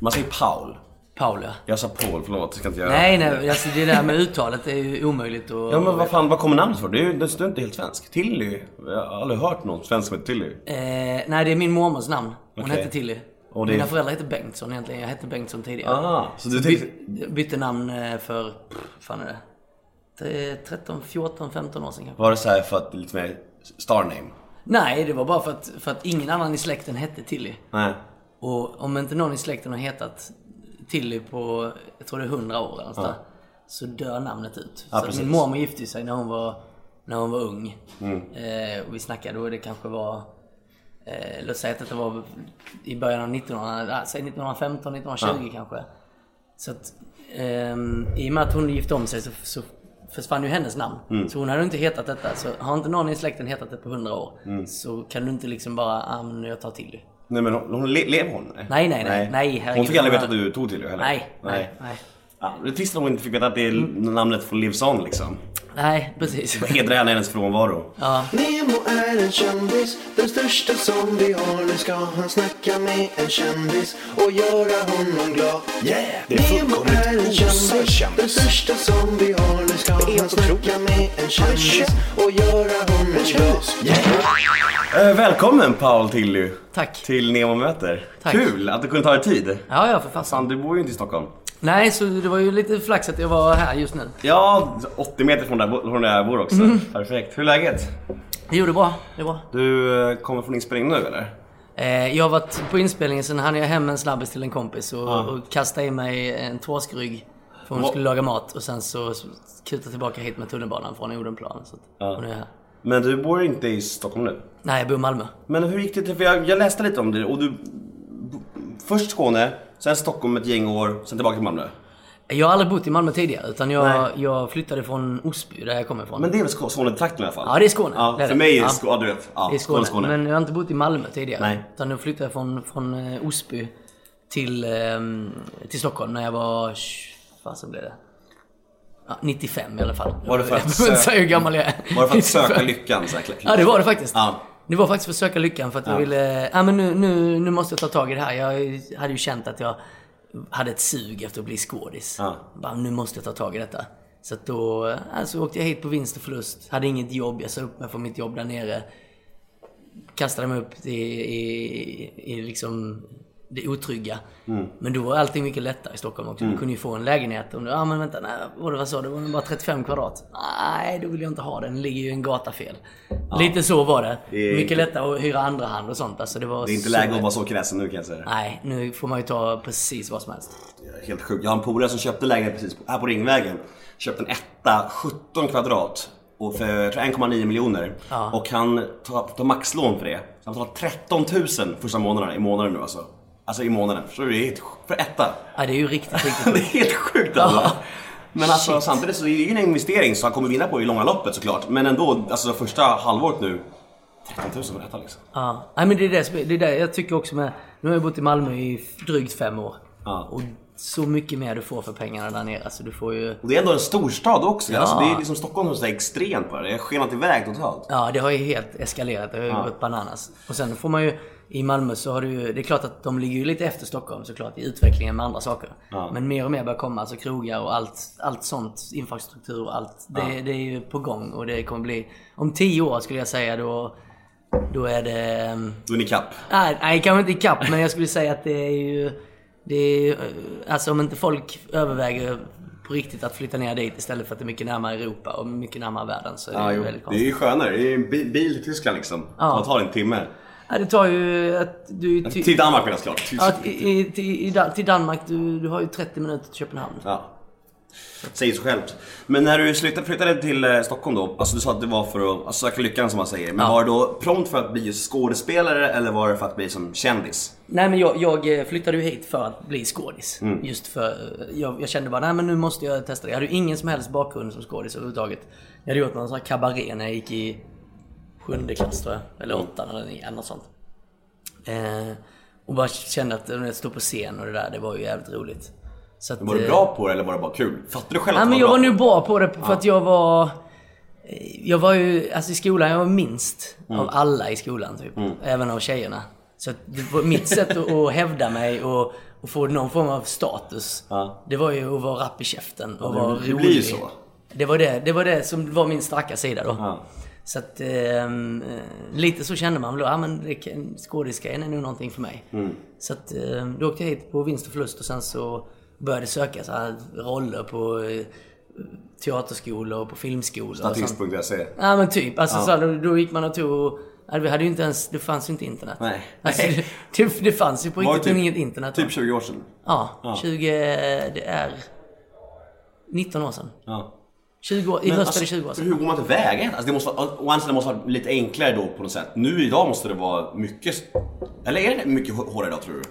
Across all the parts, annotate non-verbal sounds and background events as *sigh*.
Man säger Paul. Paul, ja. Jag sa Paul, förlåt. Ska inte göra. Nej, nej, alltså det där med uttalet är ju omöjligt att... Ja men vad fan, vad kommer namnet för? Det är ju det inte helt svensk. Tilly. Jag har aldrig hört någon svensk som heter Tilly. Eh, nej, det är min mormors namn. Hon Okej. hette Tilly. Och det Mina föräldrar hette Bengtsson egentligen. Jag hette Bengtsson tidigare. Ah, så du By, tänkte... bytte namn eh, för, fan är det? Det är 13, 14, 15 år sedan kanske. Var det så för att lite mer star name? Nej, det var bara för att, för att ingen annan i släkten hette Tilly. Nej. Och om inte någon i släkten har hetat Tilly på, jag tror det är 100 år eller något där, Så dör namnet ut. Ja, så min mormor gifte sig när hon var, när hon var ung. Mm. Eh, och vi snackade då det kanske var, eh, låt säga att det var i början av 1900, ah, säg 1915, 1920 kanske. Så att ehm, i och med att hon gifte om sig så, så försvann ju hennes namn. Mm. Så hon hade inte hetat detta. Så har inte någon i släkten hetat det på 100 år Mm. så kan du inte liksom bara, ah, men jag tar Tilly. Nej men hon, hon le, lever hon? Nej, nej, nej. Nej, herregud. Hon fick aldrig veta att du tog till det heller? Nej, nej, nej. Ja, det är trist att hon inte fick veta att det är namnet för lives on liksom. Nej, precis. Hedra henne hennes frånvaro. Ja. Nemo är en kändis, den största som vi har. Nu ska han snacka med en kändis och göra honom glad. Yeah! Det är Nemo fullkomligt är en kändis, den största som vi har. Nu ska han snacka med en kändis och göra honom glad. Yeah! Eh, välkommen Paul Tilly. Tack. Till Nemo möter. Tack. Kul att du kunde ta dig tid. Ja, ja, för fasen. Fan, du bor ju inte i Stockholm. Nej, så det var ju lite flax att jag var här just nu. Ja, 80 meter från där, från där jag bor också. Mm. Perfekt. Hur är läget? Jo, det är bra. Det är bra. Du eh, kommer från inspelning nu eller? Eh, jag har varit på inspelningen, sen hann jag hem en snabbis till en kompis och, och kastade i mig en torskrygg. För hon Va- skulle laga mat och sen så kutade tillbaka hit med tunnelbanan från Odenplan. Så att hon är här. Men du bor inte i Stockholm nu? Nej, jag bor i Malmö. Men hur gick det till? För jag, jag läste lite om det och du... Först Skåne, sen Stockholm ett gäng år, sen tillbaka till Malmö. Jag har aldrig bott i Malmö tidigare, utan jag, jag flyttade från Osby, där jag kommer ifrån. Men det är väl Skå- Skånetrakten i alla fall? Ja, det är Skåne. Ja, Det för det. mig är Ja. Skåne, ja, du vet. Ja, Det är Skåne. Skåne. Men jag har inte bott i Malmö tidigare. Nej. Utan nu flyttade jag från, från eh, Osby till, ehm, till Stockholm när jag var... Vad som blev det? Ja, 95 i alla fall. Var det för att jag sö- hur gammal jag är. Var det för att 95. söka *laughs* lyckan? Så? Ja, det var det faktiskt. Ja. Det var faktiskt för att söka lyckan för att jag Ja. ville... Ja, men nu, nu, nu måste jag ta tag i det här. Jag hade ju känt att jag hade ett sug efter att bli skådis. Ja. Bara, nu måste jag ta tag i detta. Så att då alltså, åkte jag hit på vinst och förlust. Hade inget jobb. Jag sa upp mig från mitt jobb där nere. Kastade mig upp i, i, i liksom det otrygga. Mm. Men då var allting mycket lättare i Stockholm också. Du kunde ju få en lägenhet. Om du, ja men vänta, nej, vad, vad sa du? Det var bara 35 kvadrat. Nej, då vill jag inte ha den. Den ligger ju en gata fel. Lite så var det. Det är mycket lättare att hyra andra hand och sånt. Alltså, det, var Det är inte så läge att vara så kräsen nu kan jag säga. Nej, nu får man ju ta precis vad som helst. Helt sjukt. Jag har en polare som köpte lägenhet precis här på Ringvägen. Köpte en etta, 17 kvadrat. Och för jag tror 1,9 miljoner. Ja. Och han tar, tar maxlån för det. Så han betalar 13 000 första månaderna i månaden nu alltså. Alltså i månaden. Så det är helt sjukt. För etta. Ja, det är ju riktigt, riktigt *laughs* Det är helt sjukt alltså. Men alltså Shit. samtidigt så är det ju en investering som han kommer vinna på i långa loppet såklart. Men ändå, alltså första halvåret nu. 13 000 för detta liksom. Ja, Nej, men det är det, som- det är det jag tycker också med... Nu har jag bott i Malmö i drygt fem år. Ja. Och så mycket mer du får för pengarna där nere. Så du får ju... Och det är ändå en storstad också. Ja. Alltså, det är liksom Stockholm som är extremt på det. Det har skenat iväg totalt. Ja, det har ju helt eskalerat. Det har ju Ja. gått bananas. Och sen får man ju... I Malmö så har du ju... Det är klart att de ligger ju lite efter Stockholm såklart i utvecklingen med andra saker. Ja. Men mer och mer börjar komma. Alltså krogar och allt, allt sånt. Infrastruktur och allt. Det, Ja. det är ju på gång och det kommer bli... Om tio år skulle jag säga då... Då är det... ehm, Då är ni kapp. Nej, nej kanske inte ikapp, men jag skulle säga att det är ju... Det är ju, alltså om inte folk överväger på riktigt att flytta ner dit istället för att det är mycket närmare Europa och mycket närmare världen så är det Ja, väldigt Det är konstigt. ju skönare. Det är bi- bil till Tyskland liksom. Ja. Det tar en timme. Ja, det tar ju att du... Ty, Till Danmark menas klart. ja, i, i, till, Dan- till Danmark, du, du har ju 30 minuter till Köpenhamn. Ja. Säger sig självt. Men när du slutade, flyttade till eh, Stockholm då, alltså du sa att det var för att alltså, söka lyckan som man säger. Men Ja. var det då prompt för att bli skådespelare eller var det för att bli som kändis? Nej men jag, jag eh, flyttade ju hit för att bli skådis. Mm. Just för, eh, jag, jag kände bara, nej men nu måste jag testa det. Jag hade ju ingen som helst bakgrund som skådis överhuvudtaget. Jag hade gjort någon sån här kabaré när jag gick i sjunde klass tror jag. Eller åttan eller nian, något sånt. Eh, och bara kände att eh, stå på scen och det där, det var ju jävligt roligt. Så att, Var du eh, bra på det eller var det bara kul? Fattar du själv Ja, att men du jag var var bra nu bra på det för att jag var... Jag var ju, alltså i skolan, jag var minst Mm. av alla i skolan typ. Även av tjejerna. Så att det var mitt sätt att, hävda mig och, och få någon form av status. Ja. Det var ju att vara rapp i käften och det- vara det rolig. blir ju så. Det var det, det var det som var min starka sida då. Ja. Så att ehm, eh, lite så kände man väl då, ja men skådisgrejen är nog någonting för mig. Mm. Så att eh, då åkte jag hit på vinst och förlust och sen så började söka så här roller på eh, teaterskolor och på filmskolor. Statist.se. Ja men typ. Alltså så, då, då gick man och tog... ja, Vi hade ju inte ens... Det fanns ju inte internet. Nej. Alltså, *laughs* det, det, fanns ju på riktigt typ- inget internet. Typ 20 år sedan. Ja, 20... Det är 19 år sedan. Ja. 20 år, I höst alltså, är det 20 år sedan. hur går man tillväga? Alltså det måste vara, å andra sidan måste vara lite enklare då på något sätt. Nu idag måste det vara mycket... Eller är det mycket hå- hårdare idag tror du?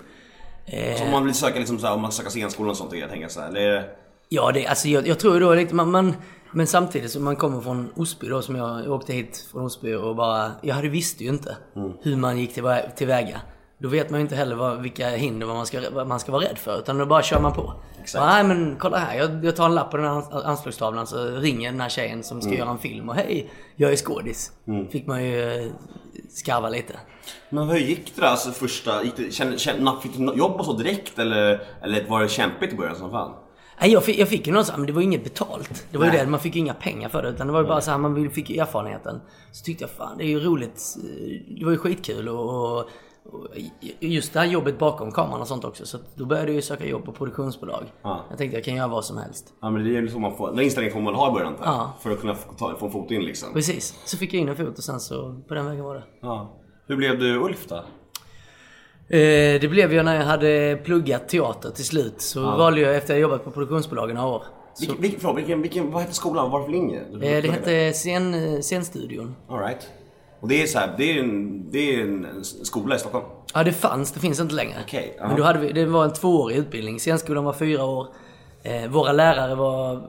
Eh. Så om man vill söka liksom så här, om man söker scenskolan och sånt, jag tänker så här, eller är det... Ja, det, alltså jag, jag tror då lite... Man, man, men samtidigt som man kommer från Osby då, som jag, jag åkte hit från Osby och bara... Jag hade visste ju inte Mm. hur man gick tillvä- tillväga. Då vet man ju inte heller vad, vilka hinder man, ska, vad man ska vara rädd för. Utan då bara kör man på. Exakt. Nej men kolla här, jag, jag tar en lapp på den här ans- anslagstavlan så ringer den här tjejen som Mm. ska göra en film och hej, jag är skådis. Fick man ju eh, skarva lite. Men hur gick det där alltså första... Gick det, kände, kände, fick du jobb och så direkt eller, eller var det kämpigt i början som fan? Nej, jag fick, jag fick ju något så men det var inget betalt. Det var ju Nej. det, man fick ju inga pengar för det. Utan det var ju bara så här, man fick erfarenheten. Så tyckte jag fan, det är ju roligt. Det var ju skitkul och, och just det här jobbet bakom kameran och sånt också. Så att då började jag söka jobb på produktionsbolag. Ja. Jag tänkte jag kan göra vad som helst. Ja men det är ju så man får, den inställningen får man ha i början? Ja. För att kunna få, ta, få en fot in liksom. Precis. Så fick jag in en fot och sen så, på den vägen var det. Ja. Hur blev du Ulf då? Eh, det blev jag när jag hade pluggat teater till slut. Så valde jag, efter jag jobbat på produktionsbolagen några år. Vilken, vilken, vilken, vad hette skolan? Vad var det för linje? Eh, det hette scen, eh, Scenstudion. All right. Och det är så här, det är en, det är en skola i Stockholm? Ja, det fanns. Det finns inte längre. Okej, ja. Men då hade vi, det var en tvåårig utbildning. Scenskolan var fyra år. Eh, våra lärare var...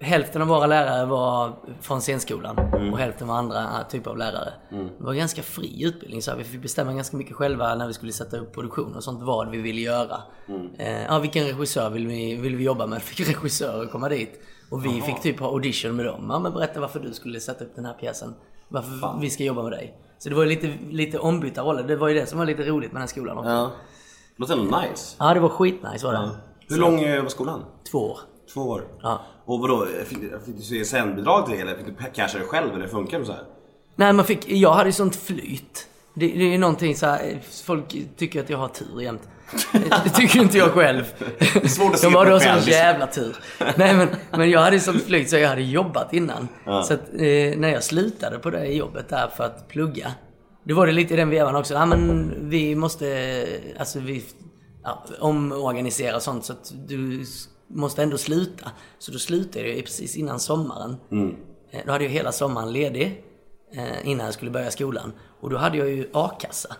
Hälften av våra lärare var från scenskolan Mm. och hälften var andra typer av lärare. Det var en ganska fri utbildning så här, vi fick bestämma ganska mycket själva när vi skulle sätta upp produktion och sånt, vad vi ville göra. Mm. Eh, ja, vilken regissör vill vi, vill vi jobba med? *laughs* Fick regissörer komma dit. Och vi fick typ ha audition med dem. Ja, men berätta varför du skulle sätta upp den här pjäsen. Varför vi ska jobba med dig. Så det var ju lite, lite ombytta roller. Det var ju det som var lite roligt med den skolan också. Ja. Låter ändå nice. Ja, det var skitnice var det. Hur lång eh, var skolan? Två år. Två år. Ja. Och vadå, fick, fick du CSN-bidrag till det eller fick du casha det själv eller funkar det så här? Nej, man fick, jag hade ju sånt flyt. Det, det är ju någonting så här, folk tycker att jag har tur jämt. Det tycker inte jag själv. Det är svårt att se De på du har själv. sån jävla tur. Nej men, men jag hade ju sånt flyt så jag hade jobbat innan. Så att eh, när jag slutade på det jobbet där för att plugga. Då var det lite i den vevan också. Ja men vi måste, alltså vi, ja, omorganisera och sånt så att du måste ändå sluta. Så då slutade jag precis innan sommaren. Eh, Då hade jag hela sommaren ledig eh, innan jag skulle börja skolan. Och då hade jag ju a-kassa.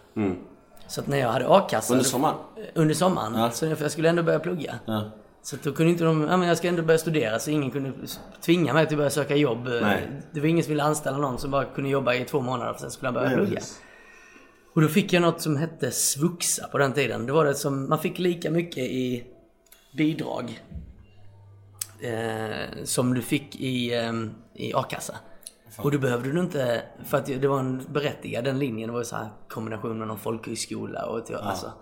Så att när jag hade a-kassa... Under sommaren? Under sommaren. Ja. Så för jag skulle ändå börja plugga. Ja. Så då kunde inte de, ja men jag ska ändå börja studera så ingen kunde tvinga mig till att börja söka jobb. Nej. Det var ingen som ville anställa någon som bara kunde jobba i två månader och sen skulle han börja Nej, plugga. precis. Och då fick jag något som hette svuxa på den tiden. Det var det som, man fick lika mycket i bidrag eh, som du fick i, eh, i a-kassa. Och då behövde du inte, för att det var en berättigad, den linjen var ju så här kombination med någon folkhögskola och ja. alltså.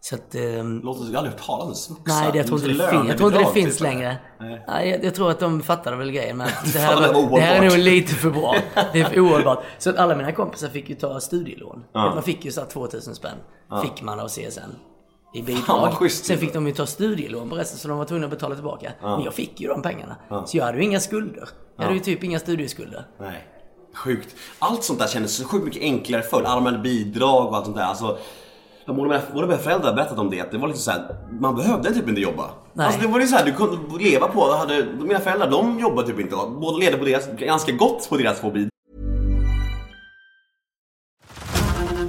Så att... ehm, Låter, jag har aldrig hört talas om svuxa. Nej, det, jag tror inte det, fin- jag tror inte det finns längre. Nej. Nej, jag, jag tror att de fattade väl grejen att *laughs* det det här, var det här är nog lite för bra. Det är för ohållbart. Så att alla mina kompisar fick ju ta studielån. Ja. Man fick ju så här 2000 spänn. Fick man av CSN. I Fan, bidrag. vad schysst. Sen fick de ju ta studielån på resten så de var tvungna att betala tillbaka. Men jag fick ju de pengarna. Så jag hade ju inga skulder. Jag hade ju typ inga studieskulder. Nej. Sjukt. Allt sånt där kändes så sjukt mycket enklare förr. Allmänna bidrag och allt sånt där. Alltså, Ja, mina, mina föräldrar har berättat om det, att det var liksom så här, man behövde typ inte jobba. Nej. Alltså det var ju så här, du kunde leva på, hade, mina föräldrar de jobbade typ inte, båda levde på deras, ganska gott på deras två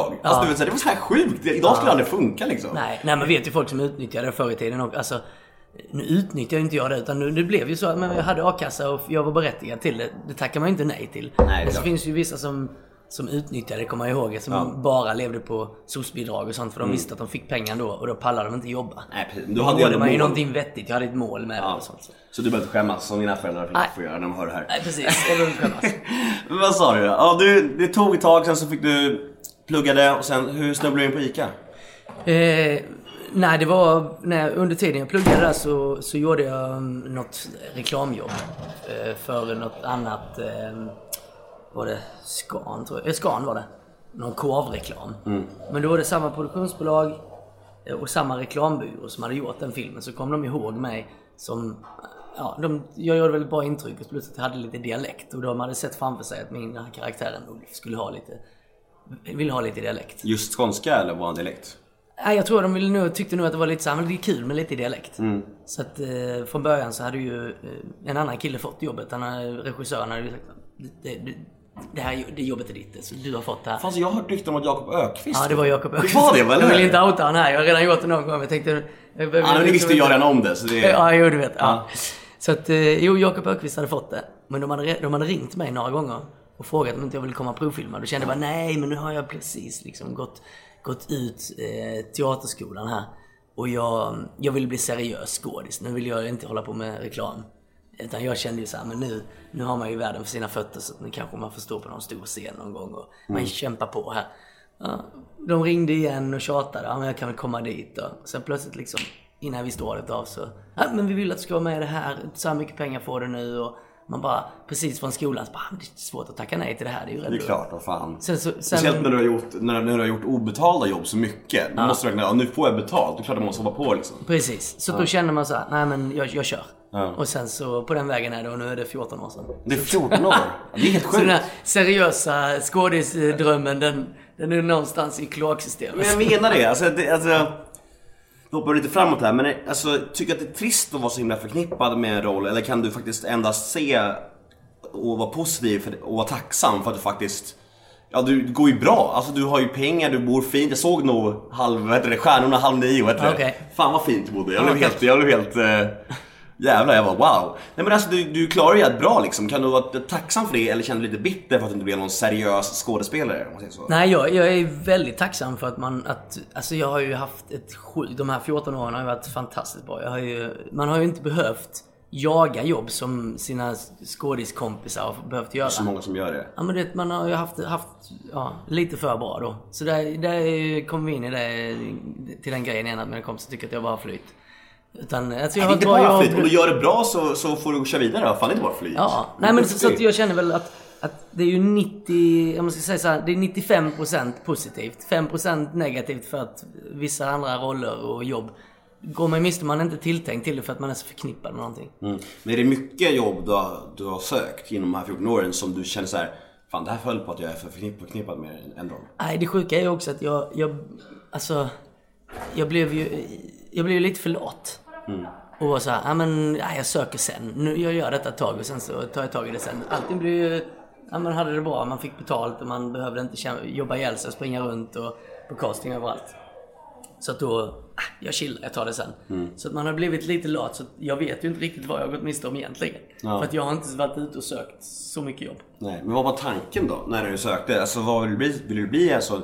Alltså, Ja. du vet, så här, det var så här sjukt. Idag skulle det aldrig funka liksom. Nej, nej men vet ju folk som utnyttjade det förr i tiden och, alltså, Nu utnyttjar inte jag det utan nu, det blev ju så att men jag hade a-kassa och jag var berättigad till det. Det tackar man ju inte nej till. Nej, men så finns ju vissa som, som utnyttjade det, kommer jag ihåg, som Ja. Mm. bara levde på SOS-bidrag och sånt för de visste att de fick pengar då och då pallade de inte jobba. Nej, precis. Då Du hade man ju någonting vettigt. Jag hade ett mål med det Ja. och sånt. Så. Så du behöver inte skämmas som dina föräldrar fick Nej. får göra när de hör det här. Nej precis, jag behöver inte skämmas. *laughs* Men vad sa du då? Ja, du, det tog ett tag, sen så fick du pluggade och sen hur snubblade du in på ICA? Eh, nej, det var när, under tiden jag pluggade där så, så gjorde jag um, något reklamjobb. Eh, för något annat, eh, var det Scan tror jag? Eh, Scan var det. Någon korvreklam. Men då var det samma produktionsbolag eh, och samma reklambyrå som hade gjort den filmen. Så kom de ihåg mig som Ja, de, jag gjorde väldigt bra intryck och plus att jag hade lite dialekt och de hade sett framför sig att min Ulf skulle ha lite, ville ha lite dialekt. Just skånska eller var han dialekt? Nej, jag tror de ville nog, tyckte nog att det var lite så här, men det är kul med lite dialekt. Mm. Så att eh, från början så hade ju eh, en annan kille fått jobbet. Han regissören hade ju sagt det, det, det här det jobbet är ditt, så du har fått det här. Fast jag har rykten om att Jakob Ökvist Ja, det var Jakob Öqvist. Det var det, eller? Jag vill inte outa han här. Jag har redan gjort det någon gång. Jag tänkte... Jag behöver Ja, men det liksom visste jag redan om det. Så det *laughs* Ja, jo, du vet. Ja. Ja. Så att, eh, jo, Jakob Öqvist hade fått det. Men de hade, de hade ringt mig några gånger och frågat om inte jag ville komma och provfilma. Då kände jag bara, nej, men nu har jag precis liksom gått, gått ut eh, teaterskolan här. Och jag, jag vill bli seriös skådis. Nu vill jag inte hålla på med reklam. Utan jag kände ju så här, men nu, nu har man ju världen för sina fötter så nu kanske man får stå på någon stor scen någon gång och man kämpar på här. Ja, de ringde igen och tjatade, ja men jag kan väl komma dit då. Sen plötsligt liksom, innan jag visste året av så, ja men vi vill att du ska vara med i det här, så här mycket pengar får du nu och man bara, precis från skolan, så bara, "Men det är svårt att tacka nej till det här, det är ju Det är bra." klart, vad fan. Sen, så, sen, Speciellt när du har gjort, när, när du har gjort obetalda jobb så mycket. Då måste du räkna, ja, nu får jag betalt. Det är klart du måste hoppa på liksom. Precis, så då känner man så här, nej men jag, jag kör. Ja. Och sen så på den vägen är det och nu är det 14 år sedan. Det är 14 år. Det är helt Så den här sjukt. seriösa skådisdrömmen, den, den är någonstans i kloaksystemet. Men jag menar det. Alltså, det, alltså vi hoppar lite framåt här, men alltså, tycker du att det är trist att vara så himla förknippad med en roll? Eller kan du faktiskt endast se och vara positiv för, och vara tacksam för att du faktiskt Ja du går ju bra, alltså du har ju pengar, du bor fint. Jag såg nog halv, vad heter det, stjärnorna halv nio, vad heter det? Okej. Fan vad fint du bodde. Jag Ja, blev helt, jag blev helt eh, Jävlar, jag bara wow. Nej men alltså du, du klarar det bra liksom. Kan du vara tacksam för det eller känner du lite bitter för att du inte blev någon seriös skådespelare? Om man säger så? Nej, jag, jag är väldigt tacksam för att man... Att, alltså jag har ju haft ett sjukt... De här 14 åren har ju varit fantastiskt bra. Jag har ju, man har ju inte behövt jaga jobb som sina skådiskompisar har behövt göra. Så många som gör det. Ja men det, man har ju haft, haft ja, lite för bra då. Så där, där kom vi in i det, till den grejen igen att mina kompisar tycker att jag bara har flyt. Utan alltså jag Det är har inte bara flyt. Om du gör det bra så, så får du köra vidare. Fan, det är inte bara flyt. Ja, nej men så, så att jag känner väl att, att det är ju 90, om man ska säga så här, det är 95% positivt. 5% negativt för att vissa andra roller och jobb går man miste man inte tilltänkt till det för att man är så förknippad med någonting. Mm. Men är det mycket jobb du har, du har sökt genom de här 14 åren som du känner så här, Fan det här föll på att jag är för förknipp- förknippad med en roll. Nej, det sjuka är ju också att jag, jag alltså, jag blev ju, jag blev ju lite för lat. Och var såhär, ja men, jag söker sen. Nu, jag gör detta ett tag och sen så tar jag tag i det sen. Allting blev ju, ja man hade det bra, man fick betalt och man behövde inte jobba ihjäl sig och springa runt och på casting överallt. Så att då, ah, jag chillar, jag tar det sen. Så att man har blivit lite lat, så jag vet ju inte riktigt vad jag har gått miste om egentligen. Ja. För att jag har inte varit ute och sökt så mycket jobb. Nej, men vad var tanken då när du sökte? Alltså vad vill du bli? Vill du bli alltså,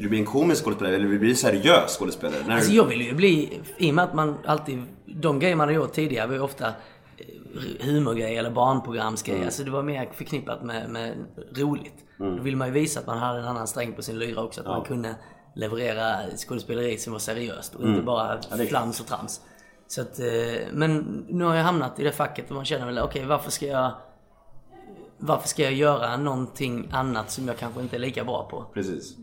vill du bli en komisk skådespelare eller vill du bli seriös skådespelare? När Alltså du... jag vill ju bli, i och med att man alltid, de grejer man har gjort tidigare var ju ofta eh, humorgrejer eller barnprogramsgrejer. Mm. Alltså det var mer förknippat med, med roligt. Då vill man ju visa att man hade en annan sträng på sin lyra också. Att man kunde leverera skådespeleri som var seriöst och inte bara Mm. är flams och trams. Så att, eh, men nu har jag hamnat i det facket och man känner väl, okej varför ska jag varför ska jag göra någonting annat som jag kanske inte är lika bra på? Precis.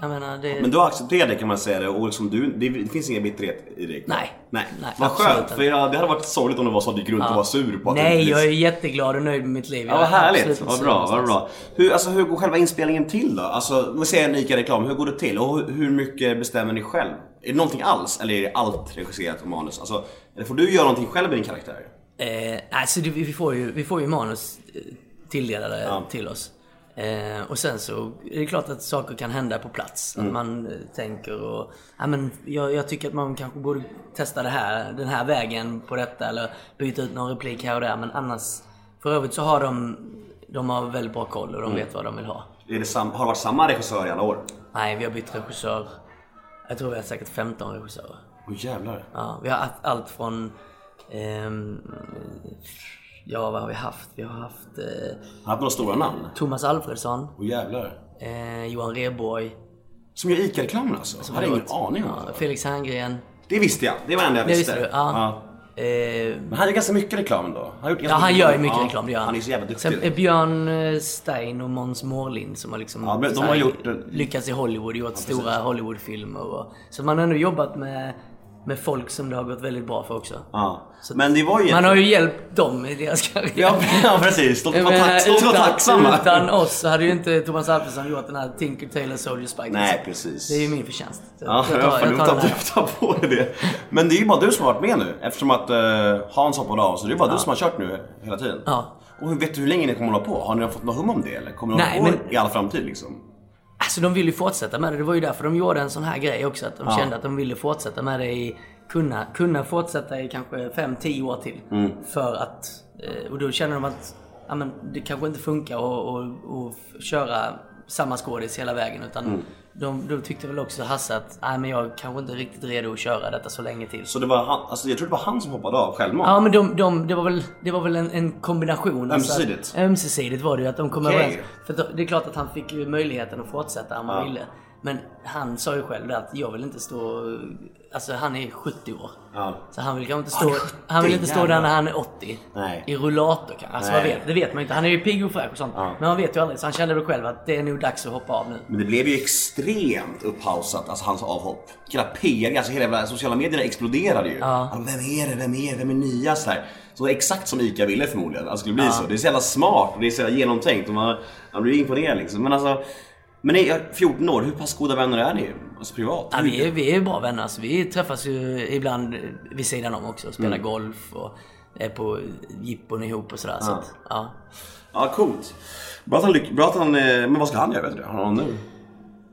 Jag menar, det... Men du har accepterat det kan man säga det och liksom du, det, det finns ingen bitterhet i dig? Nej. Nej. Nej, Vad skönt, för jag, det hade varit sorgligt om det var så att du gick runt och var sur på att Nej, du jag är jätteglad och nöjd med mitt liv. Ja, vad härligt. Vad bra, vad bra. Hur, alltså, hur går själva inspelningen till då? Alltså, vi säger en ICA-reklam, hur går det till? Och hur- mycket bestämmer ni själv? Är det någonting alls? Eller är det allt regisserat och manus? Alltså, eller får du göra någonting själv med din karaktär? Eh, alltså, det, vi, får ju, vi får ju manus eh, tilldelade Ja. till oss. Eh, och sen så är det klart att saker kan hända på plats. Mm. Att man eh, tänker och, ja men jag, jag tycker att man kanske borde testa det här, den här vägen på detta eller byta ut någon replik här och där. Men annars, för övrigt så har de, de har väldigt bra koll och de Mm. vet vad de vill ha. Sam- har det varit samma regissör i alla år? Nej, vi har bytt regissör. Jag tror vi har säkert 15 regissörer. Åh jävlar. Ja, vi har allt från... ehm, ja, vad har vi haft? Vi har haft eh, Har haft några stora namn? Thomas Alfredsson, Åh jävlar. eh, Johan Rheborg, Som gör ICA-reklamen alltså? Jag hade ingen aning om ja. Felix Herngren. Det visste jag. Det var det enda jag Det visste. visste du? Ja. Eh, Men han gör ganska mycket reklam då. Han har ja, han gör ju mycket Ja, reklam, det gör han. Han är så jävla duktig. Sen är Björn eh, Stein och Måns Mårlind som har liksom Ja, de har gjort, eh, lyckats i Hollywood, gjort stora Hollywoodfilmer. Och, så man har ändå jobbat med, med folk som det har gått väldigt bra för också. Ja. Men det var ju... Man har ju hjälpt dem i deras karriär. Ja, *laughs* ja precis. Jag vara menar, tack- utan, tacksamma. utan oss så hade ju inte Thomas Alfredsson gjort den här Tinker Tailor Soldier Spike. Nej, precis. Det är ju min förtjänst. Ja, jag jag tar, jag tar ta, den här. ta, ta på dig det. Men det är ju bara du som har varit med nu. Eftersom att uh, Hans hoppade av så det är bara du som har kört nu hela tiden. Ja. Och vet du hur länge ni kommer hålla på? Har ni fått något hum om det eller? Kommer ni hålla på men- i all framtid liksom? Alltså de vill ju fortsätta med det. Det var ju därför de gjorde en sån här grej också. Att de Ja. kände att de ville fortsätta med det i, kunna, kunna fortsätta i kanske 5-10 år till. Mm. För att, eh, och då känner de att ja, men det kanske inte funkar att och, och f- köra samma skådis hela vägen. Utan Mm. de, då tyckte väl också Hasse att nej, men jag kanske inte är riktigt redo att köra detta så länge till. Så det var han, alltså jag tror det var han som hoppade av självmant? Ja men de, de, det var väl, det var väl en, en kombination. Ömsesidigt? Alltså, ömsesidigt var det ju att de kom Okej. överens. För det är klart att han fick ju möjligheten att fortsätta om han Ja. ville. Men han sa ju själv att jag vill inte stå... Alltså han är 70 år. Ja. Så han vill kanske inte stå, är 70, han vill inte stå där när han är 80. Nej. I rullator kanske. Alltså Nej. vet, det vet man ju inte. Han är ju pigg och fräsch och sånt. Ja. Men man vet ju aldrig. Så han kände väl själv att det är nog dags att hoppa av nu. Men det blev ju extremt upphausat, alltså hans avhopp. Hela PR, alltså hela sociala medierna exploderade ju. Ja. Alltså, vem är det, vem är det, vem är nya? Så, här. så exakt som ICA ville förmodligen, alltså, det skulle bli så. Det är så jävla smart och det är så jävla genomtänkt och man, man blir imponerad liksom. Men alltså, men ni är 14 år, hur pass goda vänner är ni? Alltså privat? Ja, vi, är, vi är bra vänner. Alltså, vi träffas ju ibland vid sidan om också. Spelar Mm. golf och är på jippon ihop och sådär. Så att, ja. Ja, coolt. Bra att han, lyck- bra att han eh, men vad ska han göra vet du? Har han nu?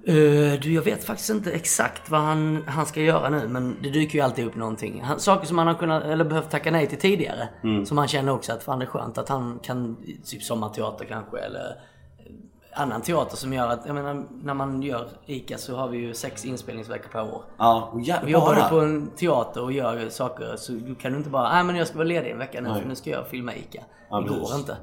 Eh, du, jag vet faktiskt inte exakt vad han, han ska göra nu, men det dyker ju alltid upp någonting. Han, saker som han har kunnat, eller behövt tacka nej till tidigare. Mm. Som han känner också att fan det är skönt att han kan, typ sommarteater kanske, eller annan teater som gör att, jag menar, när man gör ICA så har vi ju sex inspelningsveckor per år. Ja, och jävlar. Jobbar du på en teater och gör saker så du kan du inte bara, nej men jag ska vara ledig en vecka nu Nej. för nu ska jag filma ICA. Ja, det går precis. inte.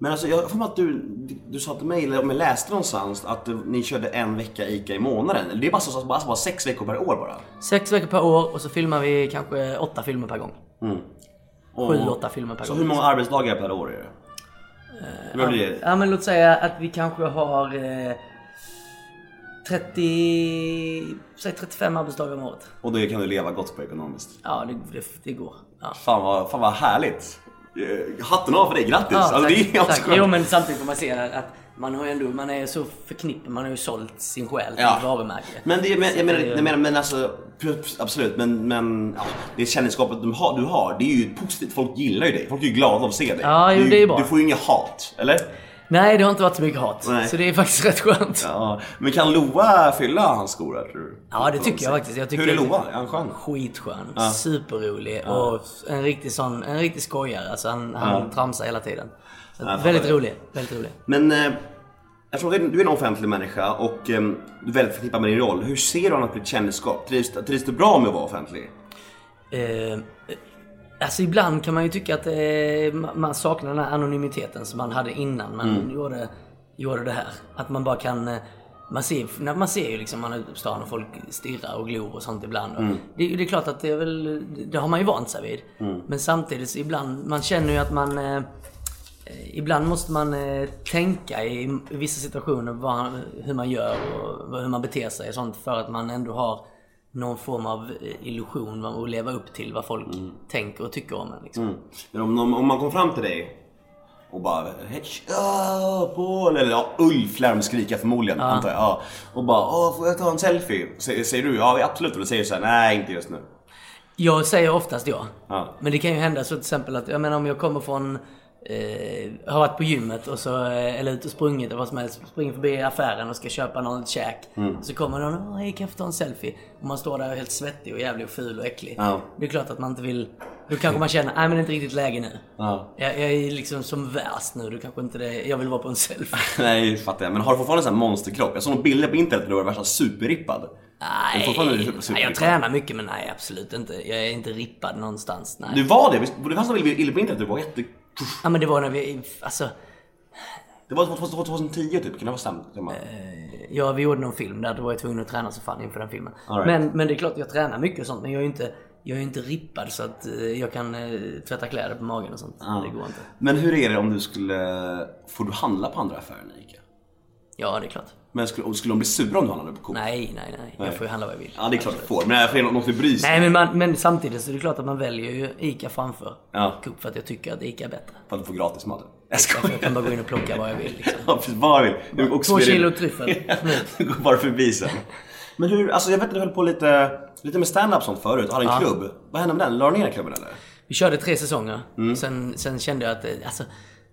Men alltså jag får mig att du, du sa till mig, eller om jag läste någonstans, att du, ni körde en vecka ICA i månaden. Det är bara, så, bara, bara sex veckor per år bara? Sex veckor per år och så filmar vi kanske åtta filmer per gång. Och- Sju, åtta filmer per Så gång. hur många arbetsdagar per år är det? Vad blir det? Ja men låt säga att vi kanske har eh, 30, säg 35 arbetsdagar om året. Och det kan du leva gott på ekonomiskt. Ja det, det, det går. Ja. Fan vad, fan vad härligt. Eh, Hatten av för dig, grattis! Ja, alltså, tack, det är tack. Jo men samtidigt får man se att man har ju ändå, man är så förknippad, man har ju sålt sin själ till Ja. ett varumärke. Men det, men, jag menar, jag menar, men alltså, absolut, men, men ja, det kändisskapet du har, du har, det är ju positivt. Folk gillar ju dig. Folk är ju glada av att se dig. Ja, jo, du, det är bra. Du får ju inget hat, eller? Nej det har inte varit så mycket hat. Nej. Så det är faktiskt *laughs* rätt skönt. Ja, men kan Loa fylla hans skor här, tror du? Ja det tycker jag faktiskt. Jag tycker Hur är Loa? Är han skön? Skitskön, superrolig och en riktig sån, en riktig skojare. Alltså han, han tramsar hela tiden. Väldigt rolig, väldigt rolig. Men eh, att du är en offentlig människa och eh, du är väldigt förknippad med din roll. Hur ser du annars på ditt kändisskap? Trivs, trivs du bra med att vara offentlig? Eh, alltså ibland kan man ju tycka att eh, ma- man saknar den här anonymiteten som man hade innan man Mm. gjorde, gjorde det här. Att man bara kan... eh, Man ser, när man ser ju liksom man är ute på stan och folk stirrar och glor och sånt ibland. Mm. Det, det är klart att det är väl, det har man ju vant sig vid. Mm. Men samtidigt ibland, man känner ju att man Eh, Ibland måste man eh, tänka i, vissa situationer vad, hur man gör och hur man beter sig och sånt för att man ändå har någon form av eh, illusion att leva upp till vad folk tänker och tycker om en. Liksom. Mm. Men om, om, om man kom fram till dig och bara Hej, tja, Paul! Eller ja, Ulf lär de skrika förmodligen, antar jag. Ja. Och bara Åh, får jag ta en selfie? Säger, säger du ja absolut? Eller säger du såhär nej inte just nu? Jag säger oftast ja. Ja. Men det kan ju hända så till exempel att, jag menar om jag kommer från eh, har varit på gymmet och så, eh, eller ute och sprungit eller vad som helst. Springer förbi affären och ska köpa något käk. Mm. Så kommer någon och hej kan jag få ta en selfie? Och man står där helt svettig och jävlig och ful och äcklig. Ja. Det är klart att man inte vill... Då kanske man känner, nej men det är inte riktigt läge nu. Ja. Jag, jag är liksom som värst nu, då kanske inte det... Jag vill vara på en selfie. *laughs* Nej, fattar jag. Men har du fortfarande en sån här monsterkropp? Jag såg några bilder på internet där du var värsta superrippad. Nej, nej, jag tränar mycket men nej absolut inte. Jag är inte rippad någonstans. Nej. Du var det? Det fanns några bilder på internet du var jätte... Ja men det var när vi, alltså, Det var 2010 typ, kan det vara stämt? ja vi gjorde någon film där, då var jag tvungen att träna så fan inför den filmen. Right. Men, men det är klart jag tränar mycket och sånt men jag är ju inte, jag är inte rippad så att eh, jag kan eh, tvätta kläder på magen och sånt. Det går inte. Men hur är det om du skulle... Får du handla på andra affärer än Ica? Ja det är klart. Men skulle, skulle de bli sura om du handlade på Coop? Nej, nej, nej. Jag får ju handla vad jag vill. Ja, det är klart du får. Men jag får något du bryr sig. Nej men, man, men samtidigt så är det klart att man väljer ju ICA framför Ja. Coop för att jag tycker att ICA är bättre. För att du får gratis mat. Jag Jag skojar. kan bara gå in och plocka vad jag vill liksom. *laughs* Ja, precis. Vad vill. Du också Två kilo tryffel. *laughs* Du går bara förbi sen. Men hur, alltså jag vet att du höll på lite, lite med stand-up sånt förut. Hade en klubb. Vad hände med den? La du ner klubben eller? Vi körde tre säsonger. Mm. Sen, sen kände jag att eh, alltså,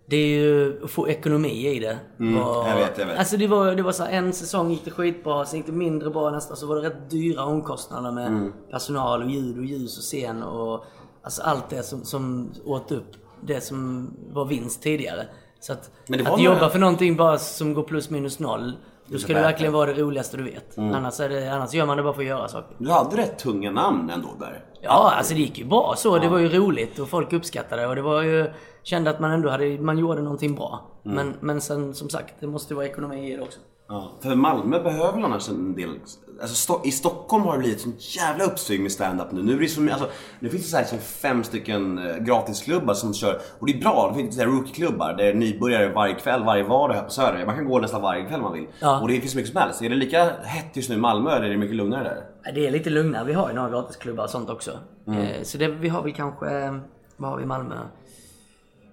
det är ju att få ekonomi i det. var, Mm, jag vet, jag vet. Alltså det var, det var så här, en säsong gick det skitbra, sen gick det mindre bra nästa. Så var det rätt dyra omkostnader med Mm. personal och ljud och ljus och scen och alltså allt det som, som åt upp det som var vinst tidigare. Så att, var att jobba för någonting bara som går plus minus noll. Då ska det verkligen vara det roligaste du vet. Mm. Annars, är det, annars gör man det bara för att göra saker. Du hade rätt tunga namn ändå där. Ja, alltså det gick ju bra så. Det var ju roligt och folk uppskattade det och det var ju... Kände att man ändå hade, man gjorde någonting bra. Mm. Men, men sen som sagt, det måste ju vara ekonomi i det också. Ja. För Malmö behöver annars en del... Alltså I Stockholm har det blivit sånt jävla uppsving med stand-up nu. Nu, är det som, alltså, nu finns det så här, som fem stycken eh, gratisklubbar som kör. Och det är bra. Det finns rookie-klubbar där nybörjare varje kväll, varje vardag här på Söder. Man kan gå nästan varje kväll man vill. Ja. Och det finns mycket som helst. Är det lika hett just nu i Malmö eller är det mycket lugnare där? Det är lite lugnare. Vi har ju några gratisklubbar och sånt också. Mm. Eh, Så det, vi har väl kanske... Vad har vi i Malmö?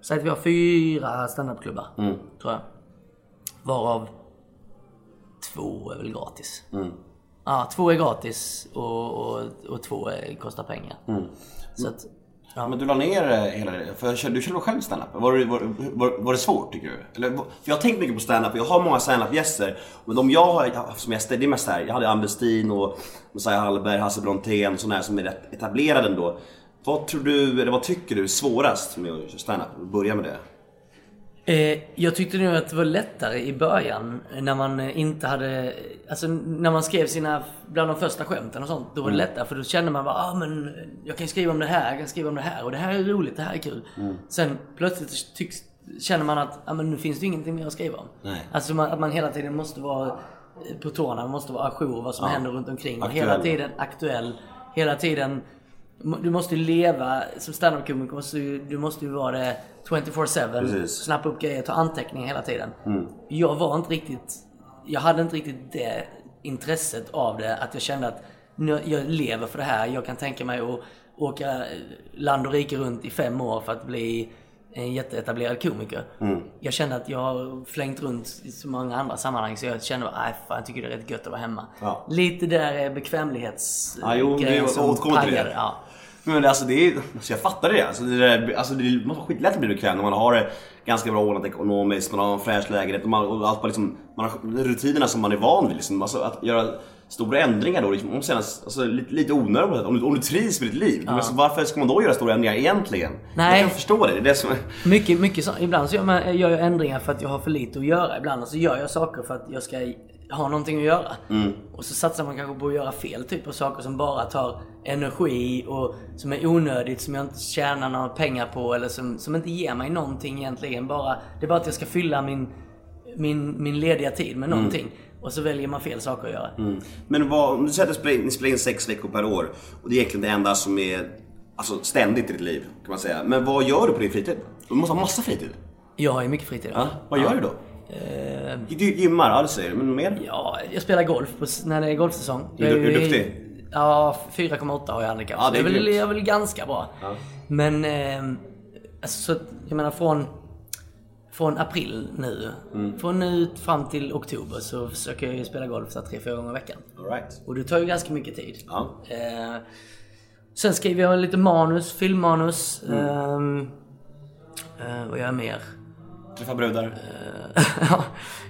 Säg att vi har fyra standupklubbar. Mm. Tror jag. Varav två är väl gratis. Mm. Ja, två är gratis och, och, och två är, kostar pengar. Mm. Så att, ja. Men du la ner eh, hela det, för du körde själv standup? Var, var, var, var det svårt tycker du? Eller, för jag har tänkt mycket på standup, jag har många standup-gäster. Men de jag har haft som gäster, det är mest här, jag hade Ann Westin och Messiah Hallberg, Hasse Brontén, sådana här som är rätt etablerade ändå. Vad tror du, eller vad tycker du är svårast med att köra standup? Börja med det. Eh, jag tyckte nog att det var lättare i början när man eh, inte hade... Alltså när man skrev sina, bland de första skämten och sånt. Då var det lättare för då kände man bara ah, men jag kan skriva om det här, jag kan skriva om det här och det här är roligt, det här är kul. Sen plötsligt tycks, känner man att ah, men nu finns det ingenting mer att skriva om. Nej. Alltså man, att man hela tiden måste vara eh, på tårna, man måste vara ajour vad som händer runt omkring. Aktuell. hela tiden aktuell. Hela tiden du måste ju leva, som standup-komiker måste du, du måste ju vara det 24-7. Precis. Snappa upp grejer, ta anteckningar hela tiden. Jag var inte riktigt, jag hade inte riktigt det intresset av det. Att jag kände att nu, jag lever för det här. Jag kan tänka mig att åka land och rike runt i fem år för att bli en jätteetablerad komiker. Jag kände att jag har flängt runt i så många andra sammanhang så jag kände fan jag tycker det är rätt gött att vara hemma. Ja. Lite där är Ja, jo, det- bekvämlighetsgrejen jag som pajade. Ja. Men alltså det är, alltså jag fattar det. Alltså det, där, alltså det måste vara skitlätt att bli bekväm när man har det ganska bra ordnat ekonomiskt, man har en fräsch lägenhet och, man, och allt bara liksom, man har rutinerna som man är van vid. Liksom. Alltså att göra stora ändringar då, liksom, om kännas alltså, lite, lite onödigt om, du, om du trivs med ditt liv. Men alltså, varför ska man då göra stora ändringar egentligen? Nej. Jag kan förstå det. Det är det som är... Mycket, mycket så, ibland så gör, man, gör jag ändringar för att jag har för lite att göra. Ibland så gör jag saker för att jag ska ha någonting att göra. Och så satsar man kanske på att göra fel typ av saker som bara tar energi och som är onödigt, som jag inte tjänar några pengar på eller som, som inte ger mig någonting egentligen. Bara, det är bara att jag ska fylla min, min, min lediga tid med någonting. Och så väljer man fel saker att göra. Men vad, om du säger att ni spelar in sex veckor per år och det är egentligen det enda som är alltså, ständigt i ditt liv kan man säga. Men vad gör du på din fritid? Du måste ha massa fritid. Jag har ju mycket fritid. Ja, vad gör du då? Eh, Du gymmar, ja du, men mer? Ja, jag spelar golf på, när det är golfsäsong. Är du- är du ju- duktig? Ja, 4,8 har jag handikapp. Ja, det är jag, är väl, jag är väl ganska bra. Men, eh, alltså, så, jag menar från, från april nu. Mm. Från nu fram till oktober så försöker jag ju spela golf så tre, fyra gånger i veckan. All right. Och det tar ju ganska mycket tid. Ja. Eh, sen skriver jag lite manus, filmmanus. Mm. ehm, Eh, gör jag mer? Träffa brudar. *laughs* ja,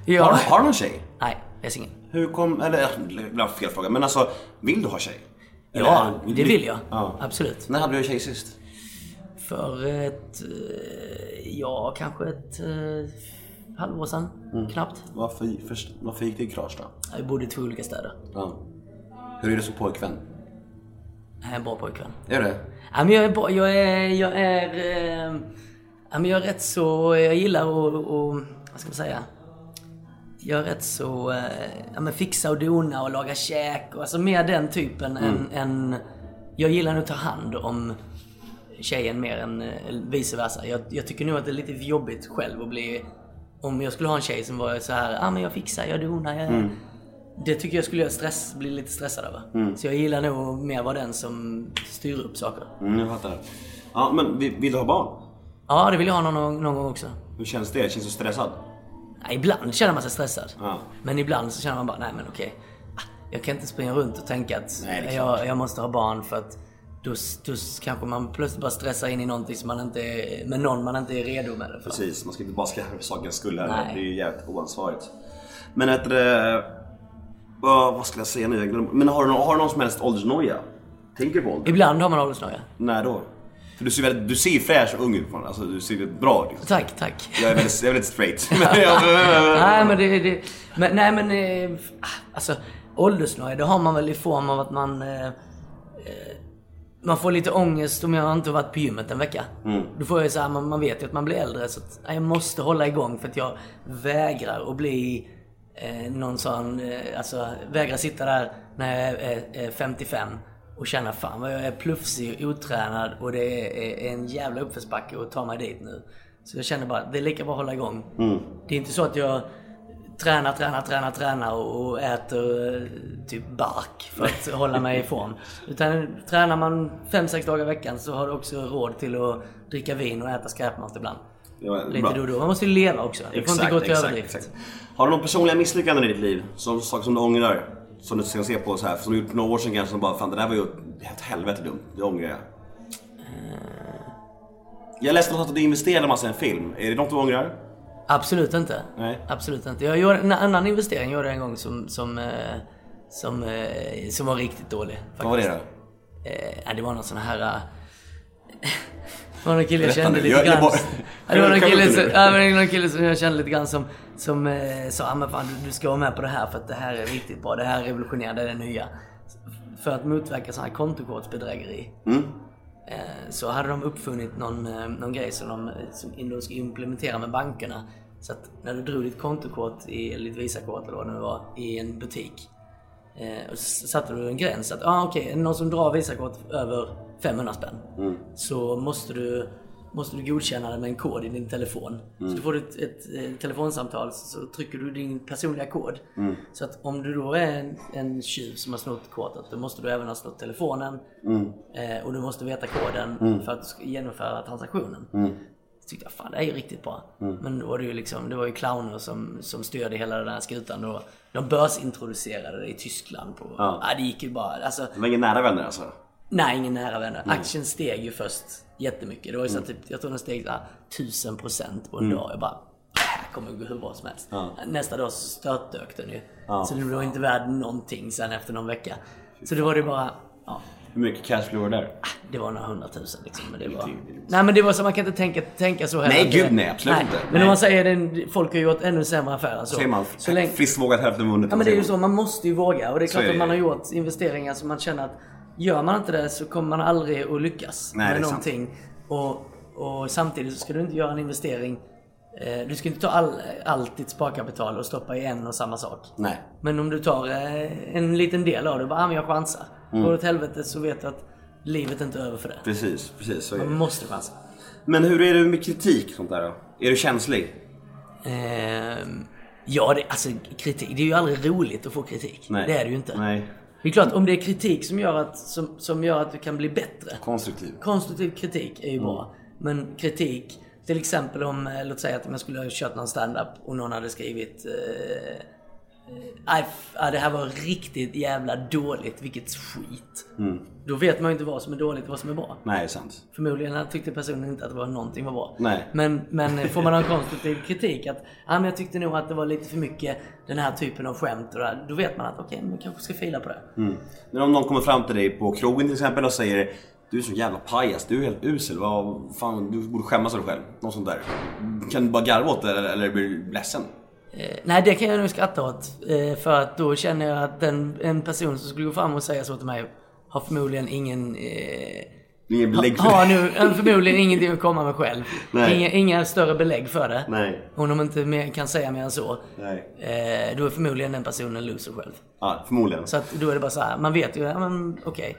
ja. Har, har du någon tjej? Nej, jag är singel. Hur kom, eller var fel fråga, men alltså vill du ha tjej? Ja, Eller- det vill jag. Ja. Absolut. När hade du en tjej sist? För ett, eh, ja kanske ett eh, halvår sedan. Mm. Knappt. Varför, först, varför gick det i krasch då? Jag bodde i två olika städer. Ja. Hur är det som pojkvän? Jag är en bra pojkvän. Är det? Ja, men jag är bra. Jag är, jag är, eh, ja, men jag är rätt så, jag gillar att, och, vad ska man säga? Jag är rätt så, eh, ja men fixa och dona och laga käk och alltså mer den typen än, än, jag gillar nog att ta hand om tjejen mer än eh, vice versa. Jag, jag tycker nog att det är lite jobbigt själv att bli, om jag skulle ha en tjej som var så här, ja ah, men jag fixar, jag donar, jag... Det tycker jag skulle jag stress, bli lite stressad över. Så jag gillar nog mer vara den som styr upp saker. Mm, jag fattar. Ja, men vill du ha barn? Ja, det vill jag ha någon, någon gång också. Hur känns det? Känns du stressad? Ja, ibland känner man sig stressad. Ja. Men ibland så känner man bara, nej men okej. Jag kan inte springa runt och tänka att Nej, jag, jag måste ha barn för att då, då kanske man plötsligt bara stressar in i någonting som man inte är, med någon man inte är redo med det. Precis, man ska inte bara skaffa för sakens skull. Det är ju jävligt oansvarigt. Men heter det... vad- vad ska jag säga nu? Men har du, har du någon som helst åldersnoja? Tänker du på ålder? Ibland har man åldersnoja. När då? För du ser, väldigt, du ser fräsch och ung ut. fortfarande. Alltså, du ser bra ut. Tack, tack. Jag är väldigt, jag är väldigt straight. *laughs* Nej men det, det men, nej men eh, alltså åldersnoja det har man väl i form av att man eh, eh, man får lite ångest om jag inte har varit på gymmet en vecka. Då får jag så här, man, man vet ju att man blir äldre så att nej, jag måste hålla igång för att jag vägrar att bli eh, någon sån, eh, alltså vägrar sitta där när jag är, är 55 och känna fan vad jag är plufsig och otränad och det är, en jävla uppförsbacke att ta mig dit nu. Så jag känner bara, det är lika bra att hålla igång. Det är inte så att jag tränar, tränar, tränar, tränar och äter eh, typ bark för att hålla mig *laughs* i form. Utan tränar man 5-6 dagar i veckan så har du också råd till att dricka vin och äta skräpmat ibland. Ja, Lite bra. då och då. Man måste ju leva också. Det får inte gå till överdrift. Har du några personliga misslyckanden i ditt liv? Som, saker som du ångrar? Som du ska se på så här, som du gjort för några år sedan kanske som bara fan det där var ju ett helvete dumt. Det ångrar jag. Jag läste något att du investerade massa i en film. Är det något du ångrar? Absolut inte. Nej. Absolut inte. Jag gjorde en annan investering gjorde jag en gång som, som, eh, som, eh, som var riktigt dålig. Vad var det då? Eh, det var någon sån här... det var någon kille jag kände lite grann. *laughs* det var någon kille, som, ja, någon kille som jag kände lite grann som, som eh, sa ah, men fan, du, du ska vara med på det här för att det här är riktigt bra. Det här är revolutionerande, det är det nya. För att motverka sån här kontokortsbedrägeri. Mm. Eh, så hade de uppfunnit någon, eh, någon grej som de, som de ska implementera med bankerna. Så att när du drog ditt kontokort, i, eller ditt Visakort eller vad det nu var, i en butik. Eh, och så satte du en gräns att, ah, okej, det någon som drar Visakort över 500 spänn. Så måste du, måste du godkänna det med en kod i din telefon. Så du får ett, ett, eh, telefonsamtal så, så trycker du din personliga kod. Så att om du då är en, en tjuv som har snott kortet, då måste du även ha snott telefonen. Eh, och du måste veta koden för att genomföra transaktionen. Så tyckte jag, fan det är ju riktigt bra. Men då var det ju liksom, det var ju clowner som, som styrde hela den här skutan. Och de börsintroducerade det i Tyskland på, Ja. ja. det gick ju bara, alltså, Det var inga nära vänner alltså? Nej ingen nära vänner. Aktien steg ju först jättemycket. Det var ju så att typ, jag tror den steg såhär, 1000 procent på en dag. Jag bara, det här kommer gå hur bra som helst. Nästa dag störtdök den ju. Så den var inte värd någonting sen efter någon vecka. Så då var det bara, ja. Hur mycket cash flow var det där? Det var några hundratusen liksom. Men det var... det inte- Nej men det var så, man kan inte tänka, tänka så heller. Nej, gud, det- nej, absolut inte. Men Nej. om man säger det, folk har gjort ännu sämre affärer så. Säger man så länge, friskt vågat hälften vunnet? Ja men det är ju så, man måste ju våga. Och det är klart är det att man har gjort investeringar som man känner att gör man inte det så kommer man aldrig att lyckas Nej, med någonting. Och, och samtidigt så ska du inte göra en investering eh, du ska inte ta all, allt ditt sparkapital och stoppa i en och samma sak. Nej. Men om du tar eh, en liten del av det, bara ah, men jag chansar. Mm. Går det åt helvete så vet du att livet är inte över för det. Precis, precis så Man måste chansa. Men hur är det med kritik och sånt där då? Är du känslig? Ehm, ja, det, alltså kritik. Det är ju aldrig roligt att få kritik. Nej. Det är det ju inte. Nej. Det är klart, om det är kritik som gör att, som, som gör att du kan bli bättre. Konstruktiv. Konstruktiv kritik är ju bra. Men kritik, till exempel om, eh, låt säga att man skulle ha kört någon stand-up och någon hade skrivit eh, ja, det här var riktigt jävla dåligt. Vilket skit. Mm. Då vet man ju inte vad som är dåligt och vad som är bra. Nej, sant. Förmodligen tyckte personen inte att det var någonting var bra. Nej. Men, men *laughs* får man en konstruktiv kritik att ja, men jag tyckte nog att det var lite för mycket den här typen av skämt och det här, Då vet man att okej, man kanske ska fila på det. Men om någon kommer fram till dig på krogen till exempel och säger Du är så jävla pajas, du är helt usel, vad fan, du borde skämmas över dig själv. Något sånt där. Kan du bara garva åt det eller, eller blir du ledsen? Eh, nej, det kan jag nog skratta åt. Eh, för att då känner jag att den, en person som skulle gå fram och säga så till mig har förmodligen ingen... Eh, Ingen belägg för har det? nu har förmodligen ingenting att komma med själv. Inga, inga större belägg för det. Nej. Om de inte mer, kan säga mer än så. Nej. Eh, då är förmodligen den personen en loser själv. Ja, förmodligen. Så att då är det bara så här, man vet ju, ja men okej.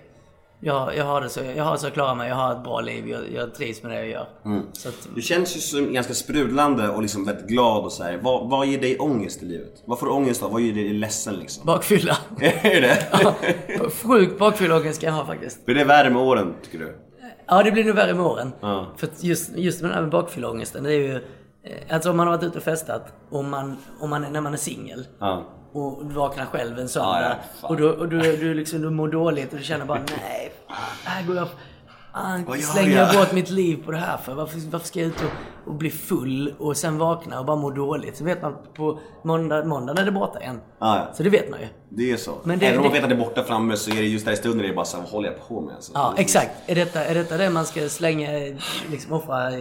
Jag, jag har det så, jag har så jag klarar mig, jag har ett bra liv, jag, jag trivs med det jag gör. Mm. Att, Du känns ju som ganska sprudlande och liksom väldigt glad och så här. Vad, vad ger dig ångest i livet? Vad får du ångest av? Vad gör dig ledsen liksom? bakfylla. *laughs* är det? Sjuk bakfylleångest ska jag ha faktiskt. Blir det värre med åren, tycker du? Ja, det blir nog värre med åren. Ja. För just, just med den här bakfylleångesten, det är ju... eh, Alltså om man har varit ute och festat, och man, om man, är- när man är singel. Ja. Och du vaknar själv en söndag. Ja, ja, och du, och du, du, liksom, du mår dåligt och du känner bara *laughs* nej, här går jag... Ah, Vad gör slänger jag bort mitt liv på det här för? Varför, varför ska jag ut och, och bli full och sen vakna och bara må dåligt? Så vet man på måndag, måndag är det borta igen. Ja, ja. Så det vet man ju. Det är så. Men det- Även om man vet att det är borta framme så är det just där i stunden det är bara så här, vad håller jag på med? Alltså. Ja, exakt. Är detta, är detta det man ska slänga, liksom offra eh,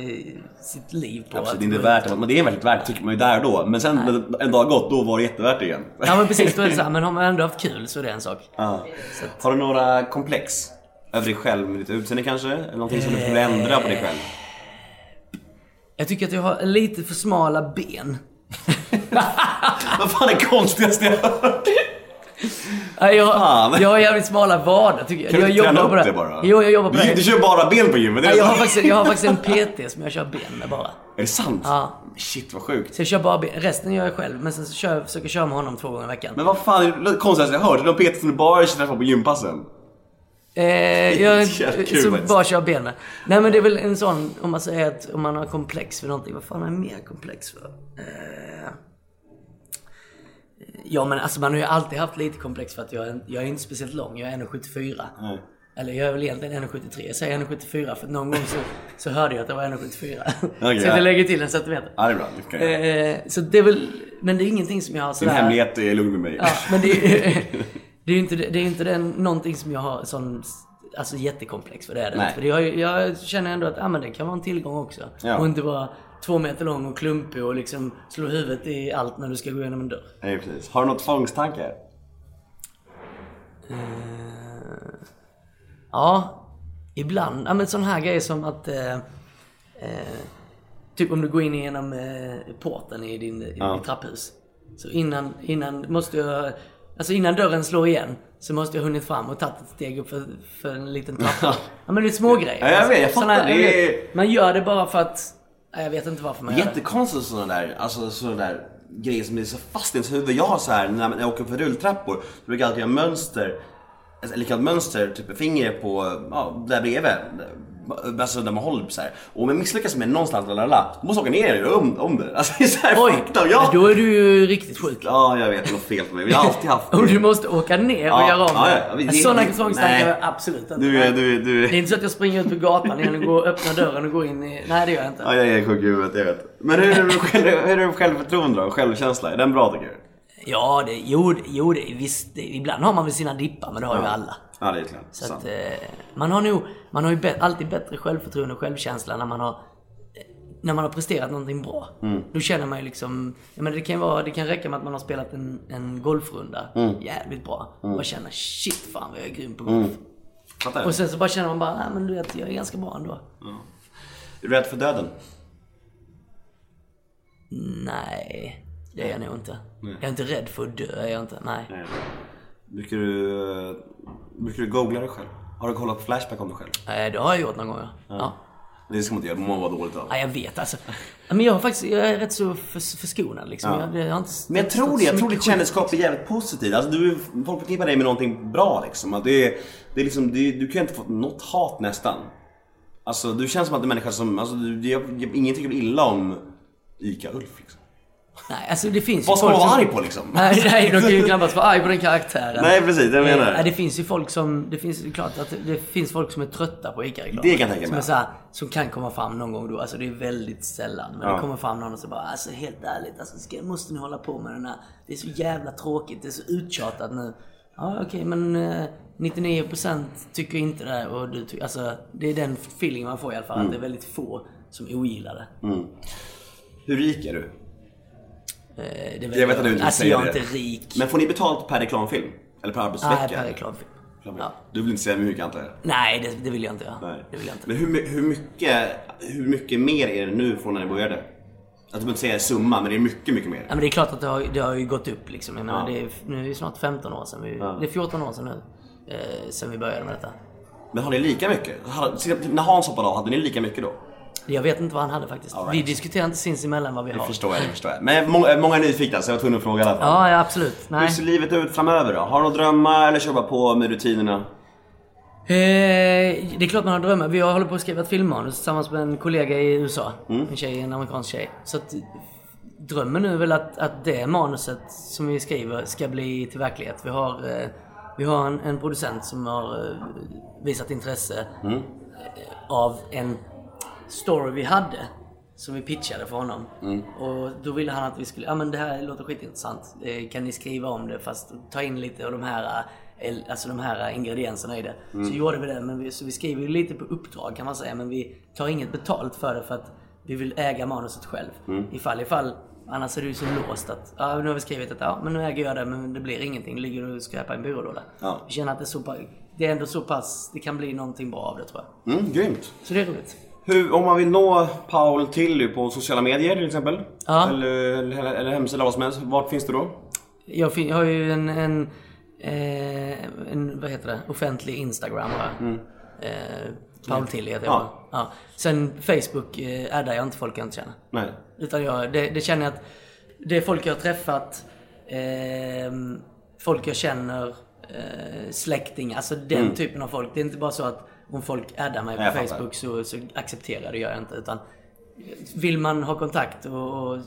sitt liv på? Absolut, Att det är inte värt det. Men det är väldigt värt tycker man ju där och då. Men sen när en dag gått, då var det jättevärt igen. Ja men precis, då är det så här, men har man ändå haft kul så är det en sak. Ja. Har du några komplex? Över dig själv med ditt utseende kanske? Eller någonting som du vill ändra på dig själv? Jag tycker att jag har lite för smala ben. *laughs* Vad fan är det konstigaste jag har hört? Jag, Fan. jag har jävligt smala vader tycker jag. Kan du jag träna jobbar upp på det bara? Jo, jag jobbar på du, det. du kör bara ben på gymmet? Nej, jag, har faktiskt, jag har faktiskt en PT som jag kör ben med bara. Är det sant? Ja. Shit vad sjukt. Så jag kör bara ben. Resten gör jag själv. Men sen så kör försöker jag köra med honom två gånger i veckan. Men vad fan är det konstigaste jag har hört? Det är de PT som du bara träffar på gympassen. Eh, jag kul så bara kör ben med. Nej men det är väl en sån, om man säger att om man har komplex för någonting. Vad fan har jag mer komplex för? Eh, ja men alltså man har ju alltid haft lite komplex för att jag, är- jag är inte speciellt lång. Jag är 1,74. Nej. Eller jag är väl egentligen 1,73. Jag säger 1,74 för någon gång så, så hörde jag att jag var 1,74. *laughs* Okej, så ja. jag lägger till en centimeter. Ja det är bra, det kan jag. Eh, så det är väl, men det är ingenting som jag har Din sådär... hemlighet är lugn med mig. Ja, men det är, *laughs* det är ju inte, det är inte den, någonting som jag har sån alltså, jättekomplex för. Det är det Nej. För jag, jag känner ändå att ja, men det kan vara en tillgång också. Ja. Och inte vara två meter lång och klumpig och liksom slå huvudet i allt när du ska gå igenom en dörr. Nej, precis. Har du något tvångstankar? Ja, ibland. Ja, men sån här grejer som att... Eh, eh, typ om du går in genom eh, porten i din i Ja. ditt trapphus. Så innan, innan måste jag... Alltså innan dörren slår igen så måste jag hunnit fram och tagit ett steg upp för, för en liten trappa. ja men det är små grejer. Ja, jag vet, jag fattar. Såna Det är- Man gör det bara för att... Jag vet inte varför man gör det. Jättekonstigt sådana där, alltså sådana där grejer som är så fast i ens huvud. Jag har så här när jag åker för rulltrappor, så brukar jag alltid göra mönster, alltså, likadant mönster, typ finger på, ja, där bredvid. Alltså där man håller så här. Och om jag misslyckas med någonstans, lalala, då måste jag åka ner och om, om det. Alltså det är så här Oj, fucked up. Ja. då är du ju riktigt sjuk. ja, jag vet, det är något fel på mig. Vi har alltid haft *laughs* Och du måste åka ner och Ja, göra om ja, det. ja, det- Sådana det- tvångstankar har jag absolut inte. Du du du Det är inte så att jag springer ut på gatan igen och går, öppnar dörren och går in i... Nej, det gör jag inte. Ja, jag är sjuk i huvudet, jag vet. Men hur är är du självförtroende då? Självkänsla? Är den bra tycker du? Ja, det, jo, jo det, visst, det, ibland har man väl sina dippar, men det har ju alla. Ja, det är klart. Så att, eh, man har nog, man har ju bä- alltid bättre självförtroende och självkänsla när man har eh, när man har presterat någonting bra. Mm. Då känner man ju liksom, ja, men det kan, vara, det kan räcka med att man har spelat en, en golfrunda Mm. jävligt bra. Och känner shit fan vad jag är grym på golf. Fattar Och sen så bara känner man bara, men du vet jag är ganska bra ändå. Är du rädd för döden? Nej, det är jag nog inte. Jag är inte rädd för att dö, är jag inte. Nej. Nej. Brukar du, eh, brukar du googla dig själv? Har du kollat på Flashback om dig själv? Nej, det har jag gjort någon gång. Ja. ja. Det ska man inte göra, det mår man vara dåligt av. Ja, jag vet alltså. Men jag har faktiskt, jag är rätt så förs- förskonad liksom. Ja. Jag, jag har inte Men jag tror det, jag tror ditt kändisskap är jävligt positivt. Alltså du, folk förknippar dig med någonting bra liksom. Att det är, det är liksom, det, du kan inte få något hat nästan. Alltså du känns som att en människa som, alltså du, det, ingen tycker illa om Ica Ulf liksom. Nej, alltså det finns Vad ska man vara som... arg på liksom? *laughs* Nej, nej, de kan ju *laughs* knappast vara arg på den karaktären. Nej, precis, jag menar det. Eh, Det finns ju folk som, det finns klart att det finns folk som är trötta på ICA-reklam. Det kan jag tänka som, mig. här, som kan komma fram någon gång då. Alltså det är väldigt sällan. Men Ja. det kommer fram någon och så bara, alltså helt ärligt, alltså, ska, måste ni hålla på med den här? Det är så jävla tråkigt, det är så uttjatat nu. Ja okej men eh, 99% tycker inte det och du tycker, alltså det är den feeling man får i alla fall. Mm. Att det är väldigt få som ogillar det. Hur rik är du? Eh, det är Jag vet att du inte Alltså jag är det. inte rik. Men får ni betalt per reklamfilm? Eller per arbetsvecka? Nej, per reklamfilm. Ja. Du vill inte säga hur mycket antar jag? Nej, det, det vill jag inte göra. Nej. Det vill jag inte. Men hur, hur, mycket, hur mycket mer är det nu från när ni började? Att du behöver inte säga summa, men det är mycket, mycket mer. Ja, men det är klart att det har, det har ju gått upp liksom. Jag menar, Ja. det är, nu är det snart 15 år sedan vi, Det är 14 år sedan nu. Eh, sen vi började med detta. Men har ni lika mycket? När Hans hoppade av, hade ni lika mycket då? Jag vet inte vad han hade faktiskt. Right. Vi diskuterar inte sinsemellan vad vi Det har. förstår jag, det förstår jag. Men många, många är nyfikna så jag var tvungen att fråga i alla fall. Ja, ja absolut. Hur Nej. ser livet ut framöver då? Har du några drömmar eller kör bara på med rutinerna? Eh, det är klart man har drömmar. Vi håller på att skriva ett filmmanus tillsammans med en kollega i USA. Mm. En tjej, en amerikansk tjej. Så att, drömmen nu är väl att, att det manuset som vi skriver ska bli till verklighet. Vi har, eh, vi har en, en producent som har eh, visat intresse Mm. eh, av en story vi hade. Som vi pitchade för honom. Mm. Och då ville han att vi skulle, ja men det här låter skitintressant. Eh, Kan ni skriva om det fast ta in lite av de här, eh, alltså de här ingredienserna i det. Mm. Så gjorde vi det. Men vi, så vi skriver lite på uppdrag kan man säga. Men vi tar inget betalt för det för att vi vill äga manuset själv. Mm. Ifall, ifall. Annars är det ju så låst att, ja nu har vi skrivit att ja men nu äger jag det men det blir ingenting. Ligger och skräpar i en byrålåda. Ja. Vi känner att det är så det är ändå så pass, det kan bli någonting bra av det tror jag. Mm, grymt. Så det är roligt. Hur, om man vill nå Paul Tilly på sociala medier till exempel? Ja. Eller, eller, eller hemsida, vad som helst. Vart finns du då? Jag, fin- jag har ju en, en, eh, en, vad heter det, offentlig Instagram jag. Eh, Paul Tilly heter jag. Ja. Ja. Sen Facebook eh, addar jag inte folk jag inte känner. Nej. Utan jag, det, det känner jag att det är folk jag har träffat, eh, folk jag känner, eh, släktingar, alltså den typen av folk. Det är inte bara så att om folk addar mig på jag. Facebook så, så accepterar det, gör jag inte. Utan vill man ha kontakt och, och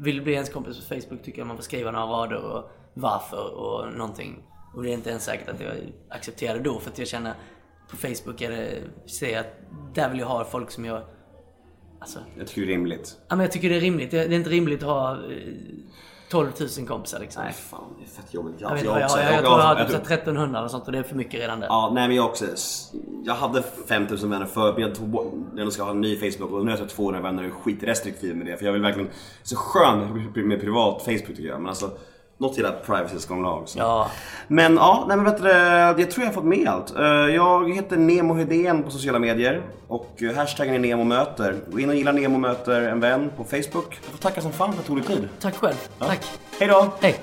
vill bli ens kompis på Facebook tycker jag man får skriva några rader och varför och någonting. Och det är inte ens säkert att jag accepterar det då för att jag känner på Facebook är det, ser jag att där vill jag ha folk som jag Alltså, Jag tycker det är rimligt. Ja, men jag tycker det är rimligt. Det det är inte rimligt att ha eh, 12 000 kompisar liksom. Nej fan, det är fett jobbigt. jag, vet, jag jag, jag, också- jag, jag tror jag har typ tror- så här 1300 och sånt och det är för mycket redan där. Ja, nej men jag också. Jag hade 5000 vänner förut men jag tog bort, jag ska ha en ny Facebook och nu har jag 200 vänner och är skitrestriktiv med det. För jag vill verkligen, så skönt med privat Facebook tycker jag. Men alltså, något jävla privacy ska ha också. Ja. Men ja, nej men vet du, jag tror jag har fått med allt. Eh, Jag heter Nemo Hedén på sociala medier och eh, hashtaggen är Nemo möter. Gå in och gilla Nemo möter en vän på Facebook. Jag får tacka som fan för att du tog dig tid. Tack själv. Tack. Hej då! Hej.